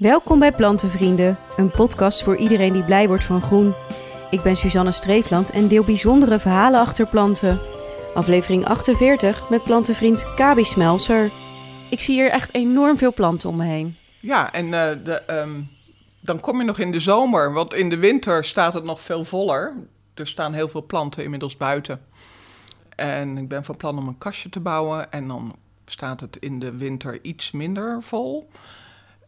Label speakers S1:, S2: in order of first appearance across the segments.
S1: Welkom bij Plantenvrienden, een podcast voor iedereen die blij wordt van groen. Ik ben Suzanne Streefland en deel bijzondere verhalen achter planten. Aflevering 48 met plantenvriend Kabi Smelser. Ik zie hier echt enorm veel planten om me heen.
S2: Ja, en eh, de, ehm, dan kom je nog in de zomer, want in de winter staat het nog veel voller. Er staan heel veel planten inmiddels buiten. En ik ben van plan om een kastje te bouwen en dan staat het in de winter iets minder vol.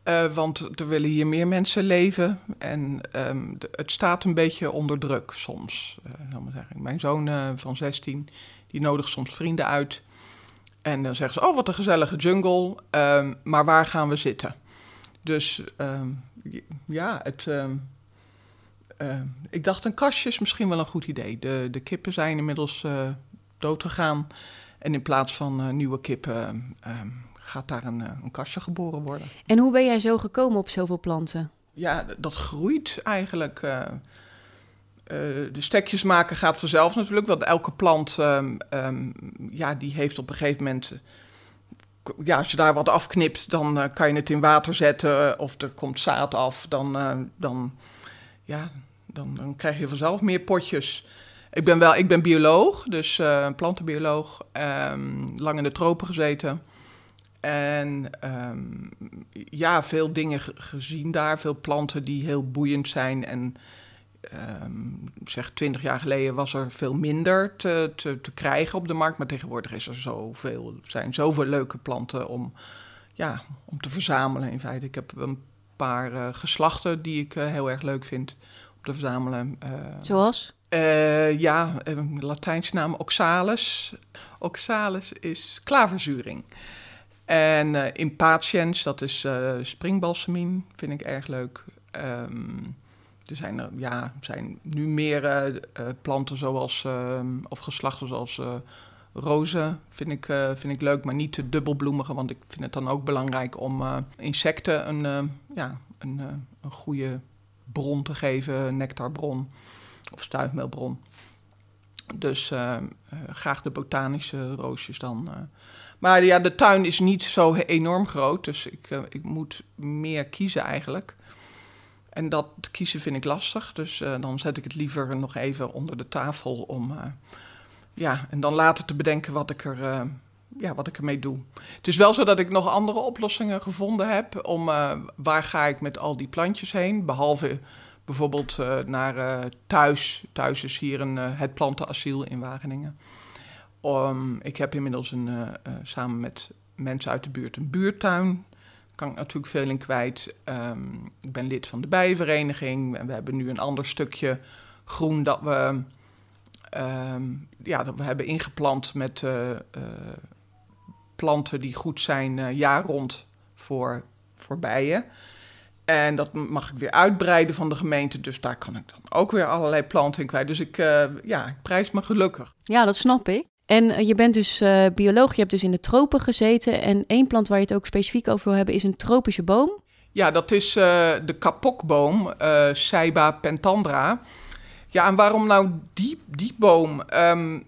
S2: Eh, want er willen hier meer mensen leven en ehm, het staat een beetje onder druk soms. zeggen. Mijn zoon eh, van 16, die nodigt soms vrienden uit. En dan zeggen ze, oh wat een gezellige jungle, ehm, maar waar gaan we zitten? Dus ehm, ja, het, ik dacht een kastje is misschien wel een goed idee. De, de kippen zijn inmiddels eh dood gegaan. En in plaats van eh, nieuwe kippen ehm, gaat daar een, eh, een kastje geboren worden.
S1: En hoe ben jij zo gekomen op zoveel planten?
S2: Ja, dat groeit eigenlijk. eh, eh, de stekjes maken gaat vanzelf natuurlijk, want elke plant, ehm, ehm, ja, die heeft op een gegeven moment... eh, Ja, als je daar wat afknipt, dan eh, kan je het in water zetten of er komt zaad af. Dan, eh, dan, ja, dan, dan krijg je vanzelf meer potjes. Ik ben, wel, ik ben bioloog, dus eh, plantenbioloog. ehm, lang in de tropen gezeten. En ehm, ja, veel dingen ge- gezien daar. Veel planten die heel boeiend zijn. En ehm, zeg, twintig jaar geleden was er veel minder te, te, te krijgen op de markt. Maar tegenwoordig is er zoveel, zijn zoveel leuke planten om, ja, om te verzamelen in feite. Ik heb een paar eh, geslachten die ik eh, heel erg leuk vind om te verzamelen.
S1: Zoals?
S2: Eh, ja, een Latijnse naam Oxalis. Oxalis is klaverzuring. En eh impatiens, dat is eh springbalsemien, vind ik erg leuk. Ehm, er zijn, er, ja, zijn nu meer eh, eh, planten zoals, ehm, of geslachten zoals eh, rozen, vind ik, eh, vind ik leuk, maar niet de dubbelbloemige, want ik vind het dan ook belangrijk om eh, insecten een, eh, ja, een, eh, een goede bron te geven, nectarbron of stuifmeelbron. Dus eh, eh, graag de botanische roosjes dan. eh. Maar ja, de tuin is niet zo enorm groot, dus ik, ik moet meer kiezen eigenlijk. En dat kiezen vind ik lastig, dus dan zet ik het liever nog even onder de tafel om... ja, en dan later te bedenken wat ik, er, ja, wat ik ermee doe. Het is wel zo dat ik nog andere oplossingen gevonden heb om waar ga ik met al die plantjes heen, behalve bijvoorbeeld eh, naar eh, thuis. Thuis is hier een, eh, het plantenasiel in Wageningen. Ik heb inmiddels een, samen met mensen uit de buurt een buurtuin. Kan ik natuurlijk veel in kwijt. Ehm, ik ben lid van de bijenvereniging. En we hebben nu een ander stukje groen dat we, ehm, ja, dat we hebben ingeplant met planten die goed zijn jaar rond voor, voor bijen. En dat mag ik weer uitbreiden van de gemeente. Dus daar kan ik dan ook weer allerlei planten in kwijt. Dus ik, eh, ja, ik prijs me gelukkig.
S1: Ja, dat snap ik. En eh, je bent dus eh, bioloog, je hebt dus in de tropen gezeten. En één plant waar je het ook specifiek over wil hebben is een tropische boom.
S2: Ja, dat is de kapokboom, eh Ceiba pentandra. Ja, en waarom nou die, die boom? Ehm,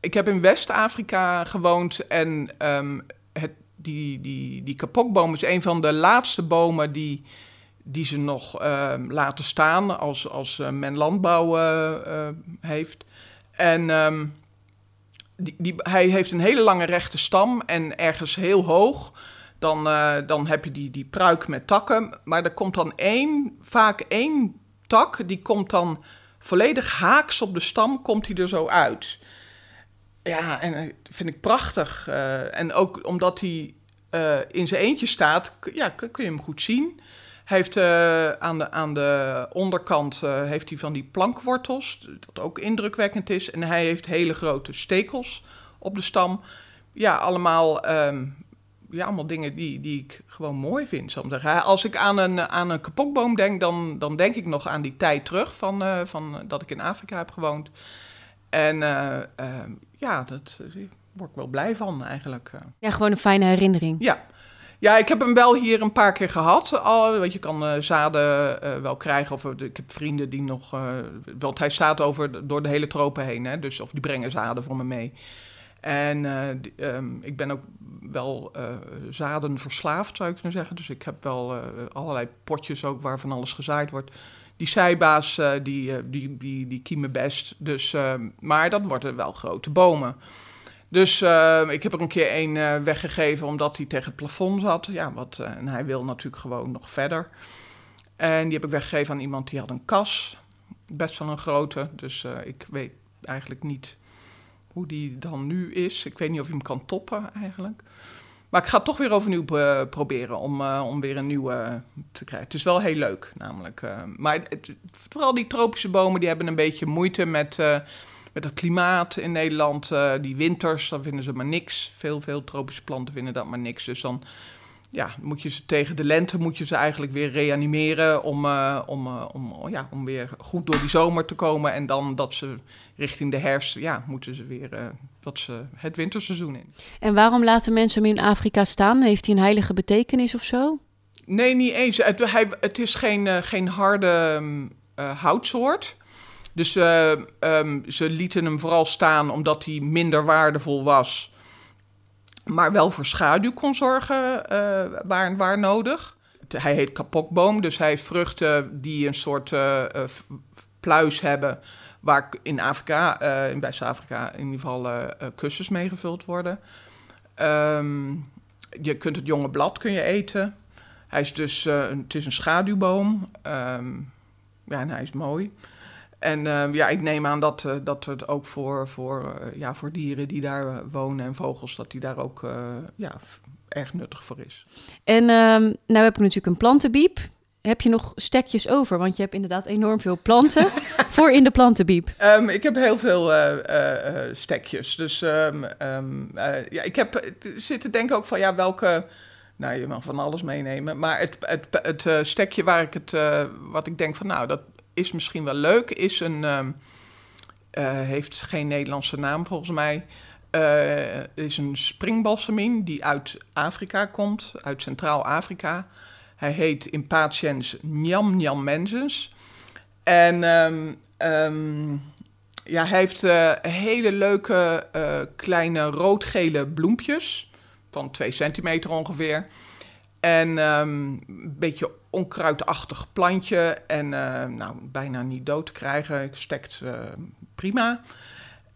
S2: ik heb in West-Afrika gewoond en ehm, het, die, die, die kapokboom is een van de laatste bomen die, die ze nog ehm, laten staan als, als eh, men landbouw eh, eh, heeft. En ehm, die, die, hij heeft een hele lange rechte stam en ergens heel hoog. Dan, dan heb je die, die pruik met takken. Maar er komt dan één, vaak één tak, die komt dan volledig haaks op de stam, komt hij er zo uit. Ja, en eh, vind ik prachtig. Eh, en ook omdat hij eh, in zijn eentje staat, ja, kun je hem goed zien. Hij heeft aan, de, aan de onderkant heeft hij van die plankwortels, dat ook indrukwekkend is. En hij heeft hele grote stekels op de stam. Ja, allemaal, ehm, ja, allemaal dingen die, die ik gewoon mooi vind. Zeggen. Als ik aan een, aan een kapokboom denk, dan, dan denk ik nog aan die tijd terug van, van dat ik in Afrika heb gewoond. En eh, ehm, ja, dat eh, word ik wel blij van eigenlijk. eh.
S1: Ja, gewoon een fijne herinnering.
S2: Ja. Ja, ik heb hem wel hier een paar keer gehad. Al, want je kan zaden wel krijgen. Of ik heb vrienden die nog. want hij staat over, door de hele tropen heen. Hè, dus, of die brengen zaden voor me mee. En ehm, ik ben ook wel zaden verslaafd, zou ik kunnen zeggen. Dus ik heb wel allerlei potjes ook waar van alles gezaaid wordt die zijbaas, uh, die, die, die, die kiemen best. Dus, maar dat worden wel grote bomen. Dus uh, ik heb er een keer één uh, weggegeven omdat hij tegen het plafond zat. Ja, wat, en hij wil natuurlijk gewoon nog verder. En die heb ik weggegeven aan iemand die had een kas. Best wel een grote. Dus ik weet eigenlijk niet hoe die dan nu is. Ik weet niet of je hem kan toppen eigenlijk. Maar ik ga het toch weer overnieuw proberen om, om weer een nieuwe te krijgen. Het is wel heel leuk namelijk. maar vooral die tropische bomen die hebben een beetje moeite met met het klimaat in Nederland, die winters, dan vinden ze maar niks. Veel, veel tropische planten vinden dat maar niks. Dus dan ja, moet je ze tegen de lente moet je ze eigenlijk weer reanimeren om, om, om, ja, om weer goed door die zomer te komen. En dan dat ze richting de herfst, ja, moeten ze weer dat ze het winterseizoen in.
S1: En waarom laten mensen hem in Afrika staan? Heeft hij een heilige betekenis of zo?
S2: Nee, niet eens. Het, hij, het is geen, geen harde um, houtsoort. Dus uh, um, ze lieten hem vooral staan omdat hij minder waardevol was. Maar wel voor schaduw kon zorgen uh, waar, waar nodig. Hij heet kapokboom, dus hij heeft vruchten die een soort pluis hebben. Waar in Afrika, in West-Afrika, in ieder geval kussens mee gevuld worden. Um, je kunt het jonge blad kun je eten. Hij is dus, het is een schaduwboom. Um, ja, en hij is mooi. En uh, ja, ik neem aan dat, dat het ook voor, voor, ja, voor dieren die daar wonen en vogels, dat die daar ook ja, erg nuttig voor is.
S1: En um, nou heb ik natuurlijk een plantenbiep. Heb je nog stekjes over? Want je hebt inderdaad enorm veel planten voor in de plantenbiep.
S2: Um, ik heb heel veel stekjes. Dus um, ja, ik heb zitten denken ook van ja, welke. Nou, je mag van alles meenemen. Maar het, het, het, stekje waar ik het, wat ik denk van nou, dat, is misschien wel leuk. Is een, heeft geen Nederlandse naam volgens mij. Is een springbalsemien die uit Afrika komt, uit Centraal-Afrika. Hij heet in patiëns Njam Njam Mensens. En um, um, ja, hij heeft uh, hele leuke uh, kleine roodgele bloempjes van 2 centimeter ongeveer. En um, een beetje onkruidachtig plantje en uh, nou, bijna niet dood te krijgen. Stekt prima.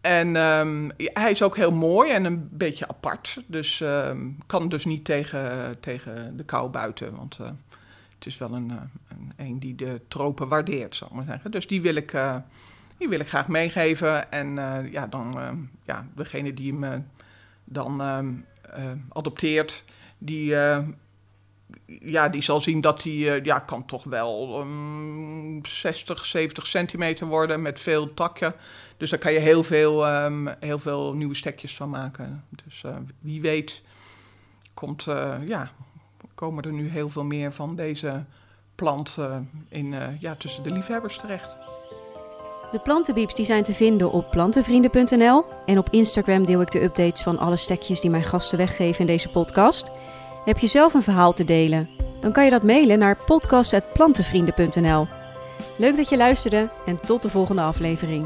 S2: En um, hij is ook heel mooi en een beetje apart. Dus um, kan dus niet tegen, tegen de kou buiten. Want uh, het is wel een, een, een, die de tropen waardeert, zal ik maar zeggen. Dus die wil ik, die wil ik graag meegeven. En ja, dan, ja, degene die hem dan adopteert, die ja, die zal zien dat die uh, ja, kan toch wel um, 60, 70 centimeter worden met veel takken. Dus daar kan je heel veel, um, heel veel nieuwe stekjes van maken. Dus uh, wie weet komt, uh, ja, komen er nu heel veel meer van deze plant in, ja, tussen de liefhebbers terecht.
S1: De plantenbieps die zijn te vinden op plantenvrienden.nl. En op Instagram deel ik de updates van alle stekjes die mijn gasten weggeven in deze podcast. Heb je zelf een verhaal te delen? Dan kan je dat mailen naar podcast.plantenvrienden.nl. Leuk dat je luisterde en tot de volgende aflevering.